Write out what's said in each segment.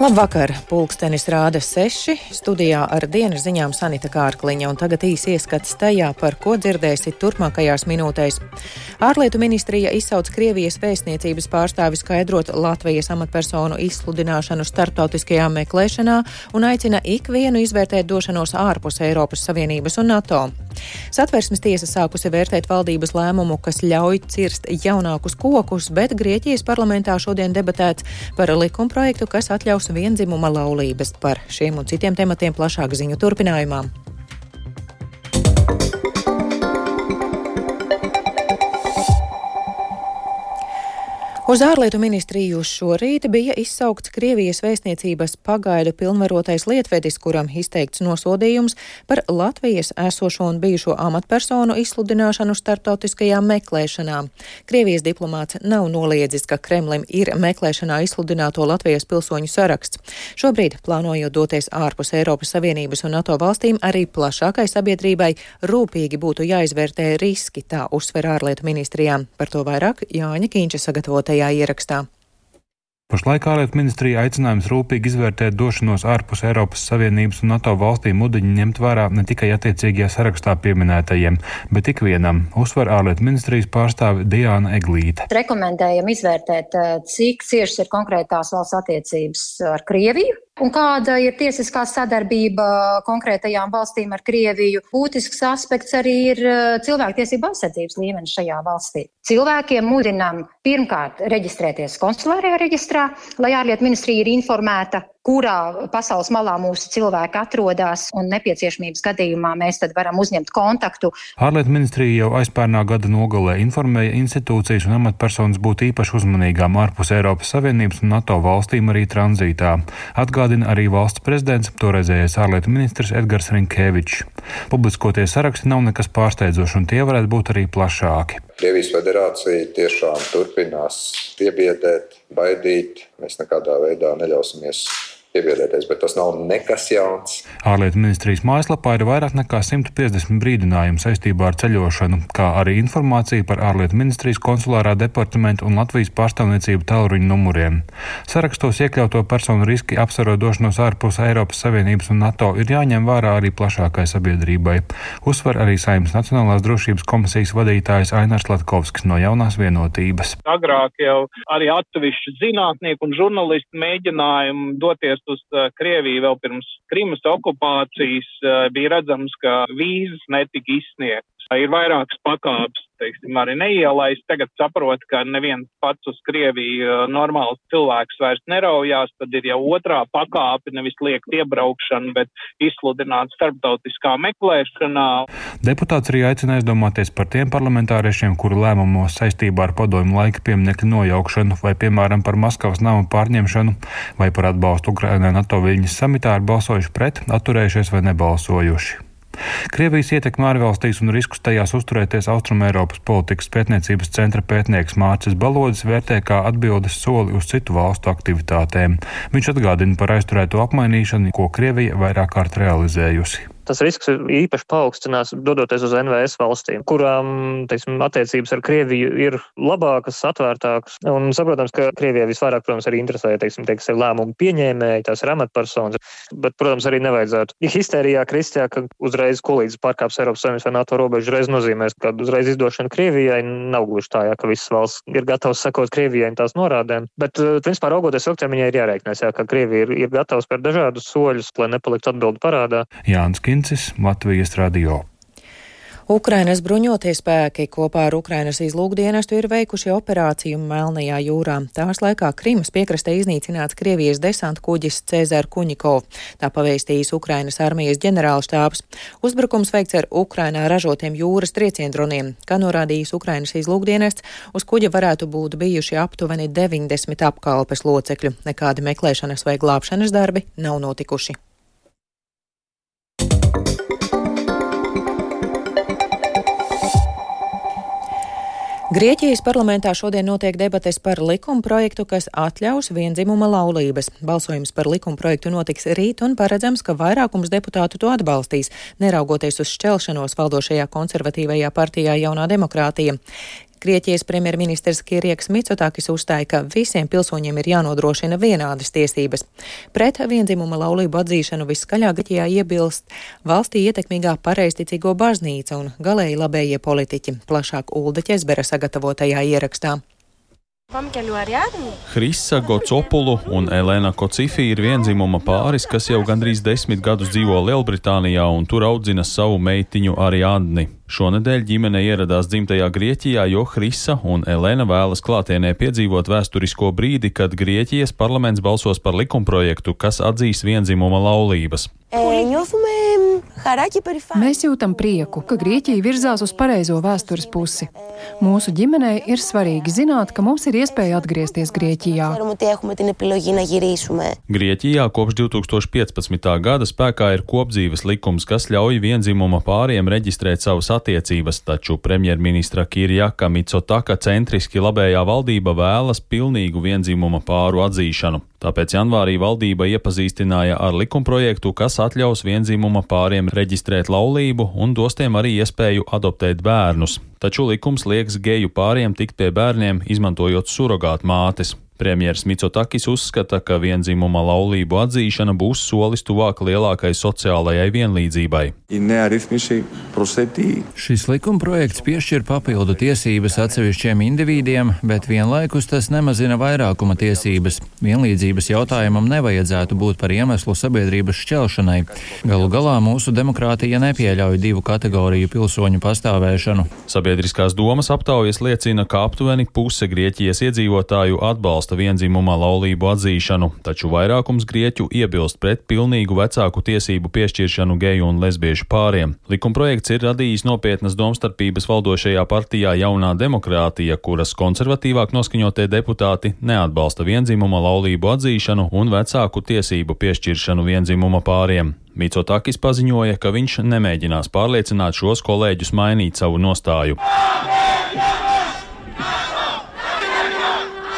Labvakar! Pulkstenis rāda seši, studijā ar dienas ziņām Sanita Kārkliņa, un tagad īsi ieskats tajā, par ko dzirdēsit turpmākajās minūtēs. Ārlietu ministrija izsauc Krievijas vēstniecības pārstāvi skaidrot Latvijas amatpersonu izsludināšanu starptautiskajā meklēšanā un aicina ikvienu izvērtēt došanos ārpus Eiropas Savienības un NATO. Satversmes tiesa sākusi vērtēt valdības lēmumu, kas ļauj cirst jaunākus kokus, bet Grieķijas parlamentā šodien debatēts par likumprojektu, kas atļaus vienzimuma laulības. Par šiem un citiem tematiem plašāk ziņu turpinājumā. Uz ārlietu ministriju šorīt bija izsaukts Krievijas vēstniecības pagaidu pilnvarotais lietvedis, kuram izteikts nosodījums par Latvijas esošo un bijušo amatpersonu izsludināšanu starptautiskajā meklēšanā. Krievijas diplomāts nav noliedzis, ka Kremlim ir meklēšanā izsludināto Latvijas pilsoņu saraksts. Šobrīd, plānojot doties ārpus Eiropas Savienības un NATO valstīm, arī plašākai sabiedrībai rūpīgi būtu jāizvērtē riski, tā uzsver ārlietu ministrijām. Par to vairāk Jāņa Kīņša sagatavotajā šajā ierakstā. Pašlaik ārlietu ministrija aicinājums rūpīgi izvērtēt došanos ārpus Eiropas Savienības un NATO valstīm mudiņu ņemt vērā ne tikai attiecīgajā sarakstā pieminētajiem, bet ikvienam, uzsver ārlietu ministrijas pārstāve Diāna Eglīte. Rekomendējam izvērtēt, eh, cik ciešas ir konkrētās valsts attiecības ar Krieviju, Un kāda ir tiesiskā sadarbība konkrētajām valstīm ar Krieviju? Būtisks aspekts arī ir eh, cilvēktiesība aizsardzības līmenis šajā valstī. Cilvēkiem mudinām pirmkārt reģistrēties konsulārajā reģistrā, lai ārlietu ministrija ir informēta kurā pasaules malā mūsu cilvēki atrodas, un nepieciešamības gadījumā mēs tad varam uzņemt kontaktu. Ārlietu ministrija jau aizpērnā gada nogalē informēja institūcijas un amatpersonas būt īpaši uzmanīgām ārpus Eiropas Savienības un NATO valstīm arī tranzītā. Atgādina arī valsts prezidents, toreizējais ārlietu ministrs Edgars Rinkēvičs. Publiskotie saraksti nav nekas pārsteidzošs, un tie varētu būt arī plašāki. Krievijas federācija tiešām turpinās piebiedēt, baidīt. Mēs nekādā veidā neļausimies piebiedēties, bet tas nav nekas jauns. Ārlietu ministrijas mājaslapā ir vairāk nekā 150 brīdinājumu saistībā ar ceļošanu, kā arī informācija par ārlietu ministrijas konsulārā departamentu un Latvijas pārstāvniecību tālruņa numuriem. Sarakstos iekļauto personu riski apsverot došanos ārpus Eiropas Savienības un NATO ir jāņem vērā arī plašākai sabiedrībai. Uzsver arī Saimnes Nacionālās drošības komisijas vadītājs Ainārs Latkovskis no jaunās vienotības. Agrāk jau arī atsevišķi zinātnieki un žurnālisti mēģinājumu doties aizvest uz uh, Krieviju vēl pirms Krimas okupācijas, uh, bija redzams, ka vīzas netika izsniegtas. Ir vairākas pakāpes teiksim, arī neielaist. Tagad saprot, ka neviens pats uz Krieviju uh, normāls cilvēks vairs neraujās, tad ir jau otrā pakāpe, nevis liekt iebraukšana, bet izsludināt starptautiskā meklēšanā. Deputāts arī aicina aizdomāties par tiem parlamentāriešiem, kuru lēmumos saistībā ar padomu laika pieminiektu nojaukšanu vai, piemēram, par Maskavas namu pārņemšanu vai par atbalstu Ukrainai NATO viļņas samitā ir balsojuši pret, atturējušies vai nebalsojuši. Krievijas ietekme ārvalstīs un riskus tajās uzturēties Austrumēropas politikas pētniecības centra pētnieks Mārcis Balodis vērtē kā atbildes soli uz citu valstu aktivitātēm. Viņš atgādina par aizturēto apmainīšanu, ko Krievija vairāk kārt realizējusi tas risks īpaši paaugstinās, dodoties uz NVS valstīm, kurām teiksim, attiecības ar Krieviju ir labākas, atvērtākas. Un saprotams, ka Krievijai visvairāk, protams, arī interesē teiksim, teiksim, lēmumu pieņēmēji, tās ir amatpersonas, bet, protams, arī nevajadzētu. Ja histērijā kristijā, ka uzreiz kolīdz pārkāps Eiropas Savienības vai NATO robežu, reiz nozīmēs, ka uzreiz izdošana Krievijai nav gluži tā, jā, ka visas valsts ir gatavas sekot Krievijai un tās norādēm. Bet, eh, principā, raugoties ilgtermiņā, ir jārēķinās, jā, ka Krievija ir, ir gatava spērt dažādus soļus, lai nepaliktu atbildi parādā. Jānis Kins Vincis, Latvijas radio. Ukrainas bruņotie spēki kopā ar Ukrainas izlūkdienestu ir veikuši operāciju Melnajā jūrā. Tās laikā Krimas piekrastē iznīcināts Krievijas desanta kuģis Cezar Kuņikov. Tā pavēstījis Ukrainas armijas ģenerālštābs. Uzbrukums veikts ar Ukrainā ražotiem jūras trieciendroniem. Kā norādījis Ukrainas izlūkdienests, uz kuģa varētu būt bijuši aptuveni 90 apkalpes locekļu. Nekādi meklēšanas vai glābšanas darbi nav notikuši. Grieķijas parlamentā šodien notiek debates par likuma projektu, kas atļaus vienzimuma laulības. Balsojums par likuma projektu notiks rīt un paredzams, ka vairākums deputātu to atbalstīs, neraugoties uz šķelšanos valdošajā konservatīvajā partijā jaunā demokrātija. Grieķijas premjerministrs Kirieks Mitsotakis uzstāja, ka visiem pilsoņiem ir jānodrošina vienādas tiesības. Pret vienzimuma laulību atzīšanu viskaļāk Grieķijā iebilst valstī ietekmīgā pareisticīgo baznīca un galēji labējie politiķi. Plašāk Ulda Ķezbera sagatavotajā ierakstā. Hrisa Gocopulu un Elēna Kocifi ir vienzimuma pāris, kas jau gandrīz desmit gadus dzīvo Lielbritānijā un tur audzina savu meitiņu Ariadni. Šonadēļ ģimene ieradās dzimtajā Grieķijā, jo Hrisa un Elēna vēlas klātienē piedzīvot vēsturisko brīdi, kad Grieķijas parlaments balsos par likumprojektu, kas atzīs vienzimuma laulības. Mēs jūtam prieku, ka Grieķija virzās uz pareizo vēstures pusi. Mūsu ģimenei ir svarīgi zināt, ka mums ir iespēja atgriezties Grieķijā. Grieķijā kopš 2015. gada spēkā ir kopdzīves likums, kas ļauj vienzimuma pāriem reģistrēt savas attiecības, taču premjerministra Kirjaka Mitsotaka centriski labējā valdība vēlas pilnīgu vienzimuma pāru atzīšanu. Tāpēc janvārī valdība iepazīstināja ar likumprojektu, kas atļaus vienzimuma pāriem reģistrēt laulību un dos tiem arī iespēju adoptēt bērnus. Taču likums liekas geju pāriem tikt pie bērniem, izmantojot surrogātu mātes. Premjeras Mitsotakis uzskata, ka vienzimuma laulību atzīšana būs solis tuvāk lielākai sociālajai vienlīdzībai. Šis likumprojekts piešķir papildu tiesības atsevišķiem individiem, bet vienlaikus tas nemazina vairākuma tiesības. Vienlīdzības jautājumam nevajadzētu būt par iemeslu sabiedrības šķelšanai. Galu galā mūsu demokrātija nepieļauj divu kategoriju pilsoņu pastāvēšanu. Sabiedriskās domas aptaujas liecina, ka aptuveni puse Grieķijas iedzīvotāju atbalsta atbalsta vienzimuma laulību atzīšanu, taču vairākums grieķu iebilst pret pilnīgu vecāku tiesību piešķiršanu geju un lesbiešu pāriem. Likumprojekts ir radījis nopietnas domstarpības valdošajā partijā Jaunā demokrātija, kuras konservatīvāk noskaņotie deputāti neatbalsta vienzimuma laulību atzīšanu un vecāku tiesību piešķiršanu vienzimuma pāriem. Mitsotakis paziņoja, ka viņš nemēģinās pārliecināt šos kolēģus mainīt savu nostāju.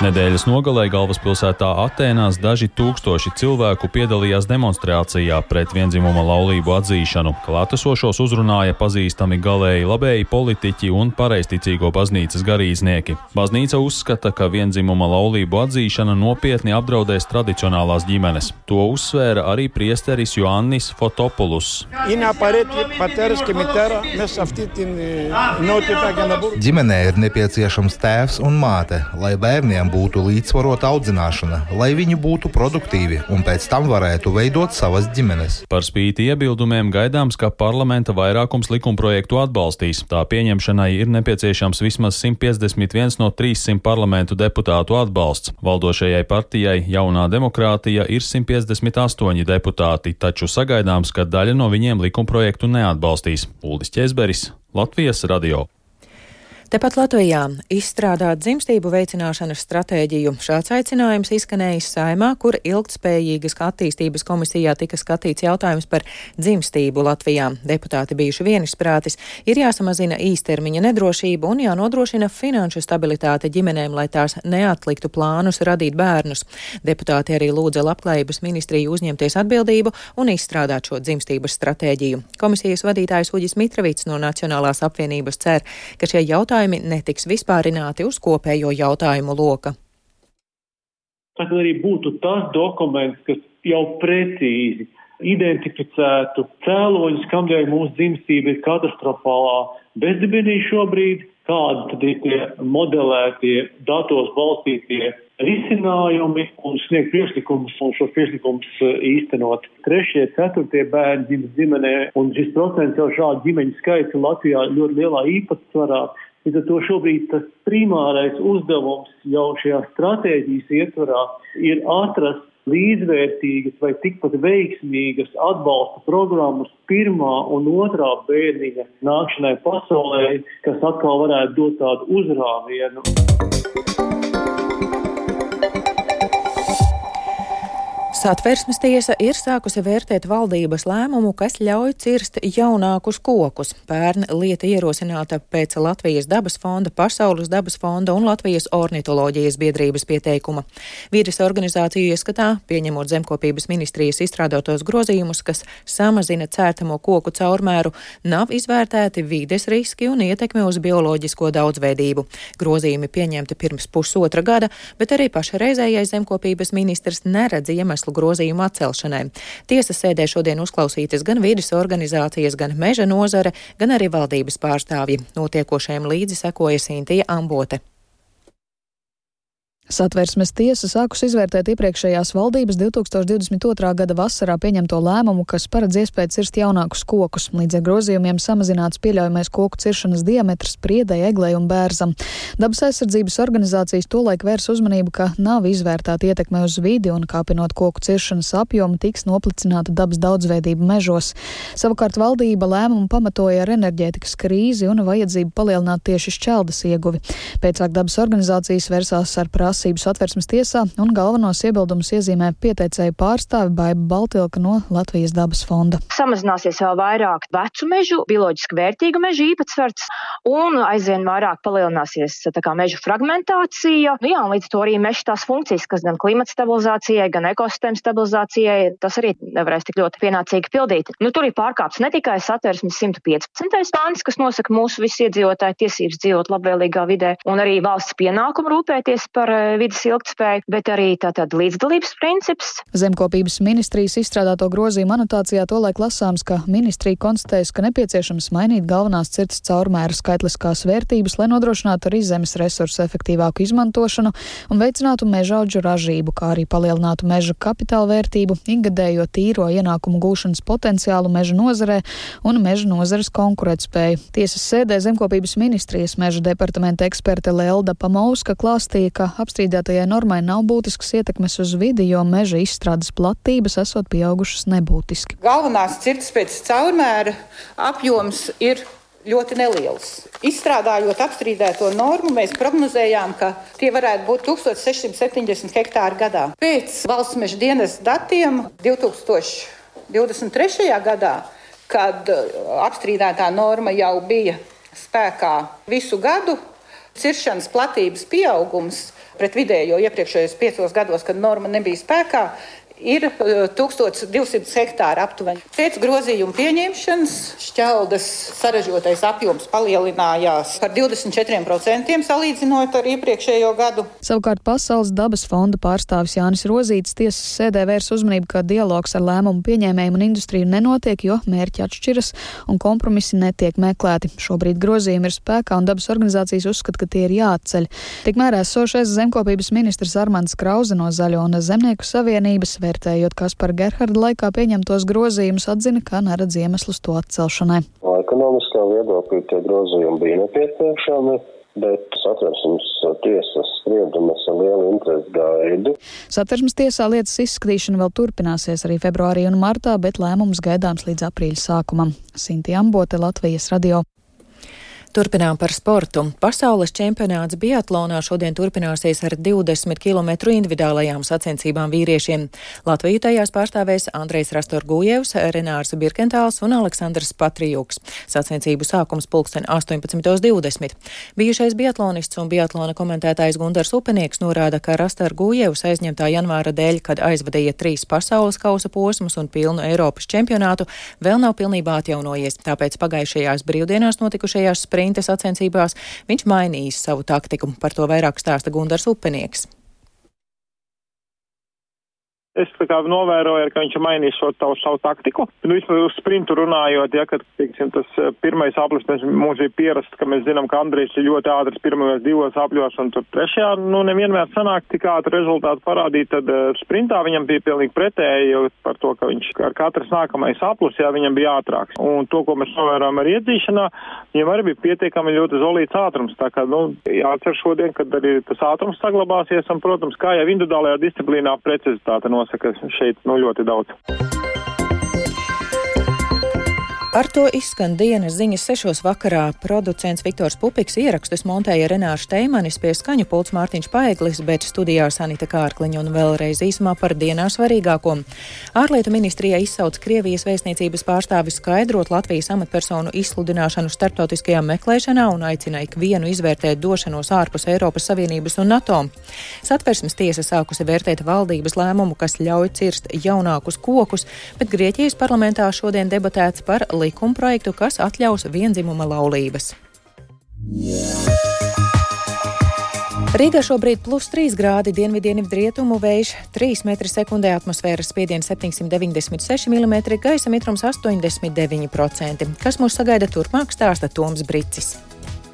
Nedēļas nogalē galvaspilsētā Atēnās daži tūkstoši cilvēku piedalījās demonstrācijā pret vienzimuma laulību atzīšanu. Klātesošos uzrunāja pazīstami galēji labēji politiķi un pareisticīgo baznīcas garīdznieki. Baznīca uzskata, ka vienzimuma laulību atzīšana nopietni apdraudēs tradicionālās ģimenes. To uzsvēra arī priesteris Joannis Fotopulus. Ģimenē ir nepieciešams tēvs un māte, lai bērniem būtu līdzsvarota audzināšana, lai viņi būtu produktīvi un pēc tam varētu veidot savas ģimenes. Par spīti iebildumiem gaidāms, ka parlamenta vairākums likumprojektu atbalstīs. Tā pieņemšanai ir nepieciešams vismaz 151 no 300 parlamentu deputātu atbalsts. Valdošajai partijai Jaunā demokrātija ir 158 deputāti, taču sagaidāms, ka daļa no viņiem likumprojektu neatbalstīs. Uldis Česberis, Latvijas radio. Tepat Latvijā izstrādāt dzimstību veicināšanas stratēģiju. Šāds aicinājums izskanējis saimā, kur ilgtspējīgas attīstības komisijā tika skatīts jautājums par dzimstību Latvijā. Deputāti bijuši vienisprātis, ir jāsamazina īstermiņa nedrošība un jānodrošina finanšu stabilitāte ģimenēm, lai tās neatliktu plānus radīt bērnus. Deputāti arī lūdza labklājības ministriju uzņemties atbildību un izstrādāt šo dzimstības stratēģiju. Komisijas vadītājs Uģis Mitravits no Nacionālās apvienības cer, ka šie jautājumi jautājumi netiks vispārināti uz kopējo jautājumu loka. Tas arī būtu tas dokuments, kas jau precīzi identificētu cēloņus, kamdēļ mūsu dzimstība ir katastrofālā bezdibenī šobrīd, kādi tad ir tie modelētie datos balstītie risinājumi un sniegt priekšlikumus un šos priekšlikumus e, īstenot. Trešie, ceturtie bērni dzimis ģimenē un šis procents jau šādu ģimeņu skaits Latvijā ļoti lielā īpatsvarā. Līdz ar to šobrīd tas primārais uzdevums jau šajā stratēģijas ietvarā ir atrast līdzvērtīgas vai tikpat veiksmīgas atbalsta programmas pirmā un otrā bērniņa nākšanai pasaulē, kas atkal varētu dot tādu uzrāvienu. Satversmes tiesa ir sākusi vērtēt valdības lēmumu, kas ļauj cirst jaunākus kokus. Pērn lieta ierosināta pēc Latvijas dabas fonda, Pasaules dabas fonda un Latvijas ornitoloģijas biedrības pieteikuma. Vīdes organizāciju ieskatā, pieņemot zemkopības ministrijas izstrādātos grozījumus, kas samazina cērtamo koku caurmēru, nav izvērtēti vides riski un ietekme uz bioloģisko daudzveidību. Grozījumi pieņemti pirms pusotra gada, bet arī pašreizējais zemkopības ministrs neredz iemeslu iemeslu grozījumu atcelšanai. Tiesas sēdē šodien uzklausītas gan vidas organizācijas, gan meža nozare, gan arī valdības pārstāvji. Notiekošajiem līdzi sekoja Sintija Ambote. Satversmes tiesa sākus izvērtēt iepriekšējās valdības 2022. gada vasarā pieņemto lēmumu, kas paredz iespēju cirst jaunākus kokus. Līdz ar grozījumiem samazināts pieļaujamais koku ciršanas diametrs priedai, eglei un bērzam. Dabas aizsardzības organizācijas tolaik vērs uzmanību, ka nav izvērtāta ietekme uz vidi un kāpinot koku ciršanas apjomu tiks noplicināta dabas daudzveidība mežos. Savukārt valdība lēmumu pamatoja ar enerģētikas krīzi un vajadzību palielināt tieši šķeldas ieguvi. Pēcāk dabas organizācijas vērsās ar prasību prasību satversmes tiesā, un galvenos iebildumus iezīmē pieteicēju pārstāvi Baiba Baltilka no Latvijas dabas fonda. Samazināsies vēl vairāk vecu mežu, bioloģiski vērtīgu mežu īpatsvars, un aizvien vairāk palielināsies kā, mežu fragmentācija. Nu, jā, līdz to arī meža tās funkcijas, kas gan klimata stabilizācijai, gan ekosistēmas stabilizācijai, tas arī nevarēs tik ļoti pienācīgi pildīt. Nu, tur ir pārkāpts ne tikai satversmes 115. pāns, kas nosaka mūsu visu iedzīvotāju tiesības dzīvot labvēlīgā vidē, un arī valsts pienākumu rūpēties par vidas ilgtspēju, bet arī tātad līdzdalības princips. Zemkopības ministrijas izstrādāto grozījumu anotācijā tolaik lasāms, ka ministrija konstatējas, ka nepieciešams mainīt galvenās cirtas caurmēra skaitliskās vērtības, lai nodrošinātu arī zemes resursu efektīvāku izmantošanu un veicinātu mežaudžu ražību, kā arī palielinātu meža kapitāla vērtību, ikgadējo tīro ienākumu gūšanas potenciālu meža nozarē un meža nozares konkurētspēju. Tiesas sēdē zemkopības ministrijas meža departamenta eksperte Lelda Pamauska klāstīja, ka apstrīdējums apstrīdētajai normai nav būtisks ietekmes uz vidi, jo meža izstrādes platības esot pieaugušas nebūtiski. Galvenās cirtas pēc caurmēra apjoms ir ļoti neliels. Izstrādājot apstrīdēto normu, mēs prognozējām, ka tie varētu būt 1670 hektāri gadā. Pēc valsts meža dienas datiem 2023. gadā, kad apstrīdētā norma jau bija spēkā visu gadu, ciršanas platības pieaugums pret vidējo iepriekšējos piecos gados, kad norma nebija spēkā, ir 1200 eh, hektāri aptuveni. Pēc grozījuma pieņemšanas šķeldas saražotais apjoms palielinājās par 24% salīdzinot ar iepriekšējo gadu. Savukārt Pasaules dabas fonda pārstāvis Jānis Rozīts tiesas sēdē vērs uzmanību, ka dialogs ar lēmumu pieņēmējiem un industriju nenotiek, jo mērķi atšķiras un kompromisi netiek meklēti. Šobrīd grozījumi ir spēkā un dabas organizācijas uzskata, ka tie ir jāatceļ. Tikmēr esošais zemkopības ministrs Armāns Krauze no Zaļo un Zemnieku savienības vērs Vērtējot Kaspara Gerharda laikā pieņemtos grozījumus, atzina, ka neredz iemeslus to atcelšanai. No ekonomiskā viedokļa tie grozījumi bija nepieciešami bet satversmes tiesas spriedumus ar lielu interesi gaidu. Satversmes tiesā lietas izskatīšana vēl turpināsies arī februārī un martā, bet lēmums gaidāms līdz aprīļa sākumam. Sinti Ambote, Latvijas radio. Turpinām par sportu. Pasaules čempionāts Biatlonā šodien turpināsies ar 20 km individuālajām sacensībām vīriešiem. Latviju tajās pārstāvēs Andrejs Rastorgujevs, Renārs Birkentāls un Aleksandrs Patrijuks. Sacensību sākums pulksten 18.20. Bijušais biatlonists un biatlona komentētājs Gundars Upenieks norāda, ka Rastorgujevs aizņemtā janvāra dēļ, kad aizvadīja trīs pasaules kausa posmus un pilnu Eiropas čempionātu, vēl nav pilnībā atjaunojies. Tāpēc pagājušajās brīvdienās notikušajās sprinta sprinta sacensībās, viņš mainījis savu taktiku. Par to vairāk stāsta Gundars Upenieks. Es novēroju, ka viņš ir mainījis šo tavu, savu taktiku. Nu, vismaz uz sprintu runājot, ja, kad, teiksim, tas eh, pirmais aplis, mēs, mums bija pierasts, ka mēs zinām, ka Andrejs ir ļoti ātrs pirmajos divos apļos, un tur trešajā, nu, nevienmēr sanāk tik ātru rezultātu parādīt, tad uh, sprintā viņam bija pilnīgi pretēji, jo par to, ka viņš ar katras nākamais aplis, jā, viņam bija ātrāks. Un to, ko mēs novērojam ar iedzīšanā, viņam arī bija pietiekami ļoti zolīts ātrums. Tā kā, nu, jācer šodien, kad arī tas ātrums saglabāsies, un, protams, kā jau individuālajā disciplīnā precizitāte no nosaka šeit nu, ļoti daudz. Ar to izskan dienas ziņas sešos vakarā. Producents Viktors Pupiks ierakstus montēja Renāša Teimanis pie skaņu pults Mārtiņš Paeglis, bet studijā Sanita Kārkliņa un vēlreiz īsumā par dienā svarīgāko. Ārlietu ministrijā izsauc Krievijas vēstniecības pārstāvis skaidrot Latvijas amatpersonu izsludināšanu starptautiskajā meklēšanā un aicina ikvienu izvērtēt došanos ārpus Eiropas Savienības un NATO. Satversmes tiesa sākusi vērtēt valdības lēmumu, kas ļauj cirst jaunākus kokus, bet Grieķijas parlamentā šodien debatēts par likumprojektu, kas atļaus vienzimuma laulības. Rīgā šobrīd plus 3 grādi, dienvidienu rietumu vējš 3 m2, atmosfēras spiediens 796 mm, gaisa mitrums 89%. Kas mūs sagaida turpmāk, stāsta Toms Brīcis.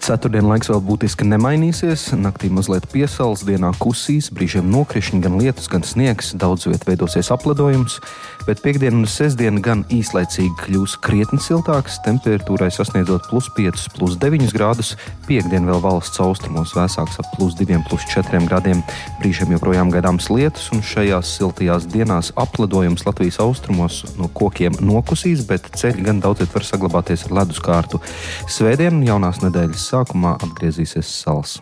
Ceturtdien laiks vēl būtiski nemainīsies. Naktī mazliet piesals, dienā kusīs, brīžiem nokrišņi, gan lietus, gan sniegs. Daudz vietā veidosies apledojums, bet piekdiena un sestdiena gan īslaicīgi kļūs krietni siltāks, temperatūrai sasniedzot plus 5, plus 9 grādus. Piektdien vēl valsts austrumos vēsāks ap plus 2, plus 4 grādiem. Brīžiem joprojām gaidāms lietus, un šajās siltajās dienās apledojums Latvijas austrumos no kokiem nokusīs, bet ceļi gan daudz viet var saglabāties ar ledus kārtu. Svētdien jaunās nedēļas sākumā atgriezīsies sals.